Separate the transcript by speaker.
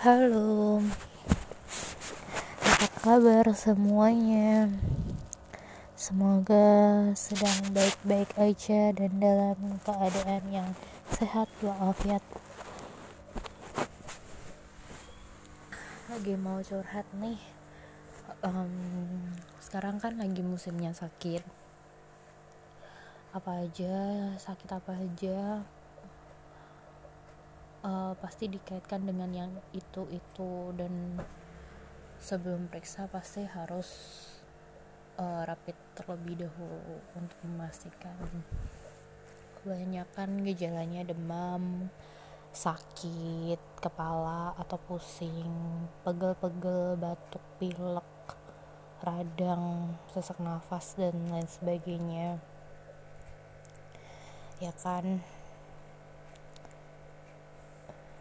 Speaker 1: Halo, apa kabar semuanya? Semoga sedang baik-baik aja dan dalam keadaan yang sehat walafiat. Lagi mau curhat nih. Um, sekarang kan lagi musimnya sakit. Apa aja, sakit apa aja, uh, pasti dikaitkan dengan yang itu itu. Dan sebelum periksa pasti harus uh, rapid terlebih dahulu untuk memastikan kebanyakan gejalanya demam sakit kepala atau pusing pegel-pegel batuk pilek radang sesak nafas dan lain sebagainya. Ya kan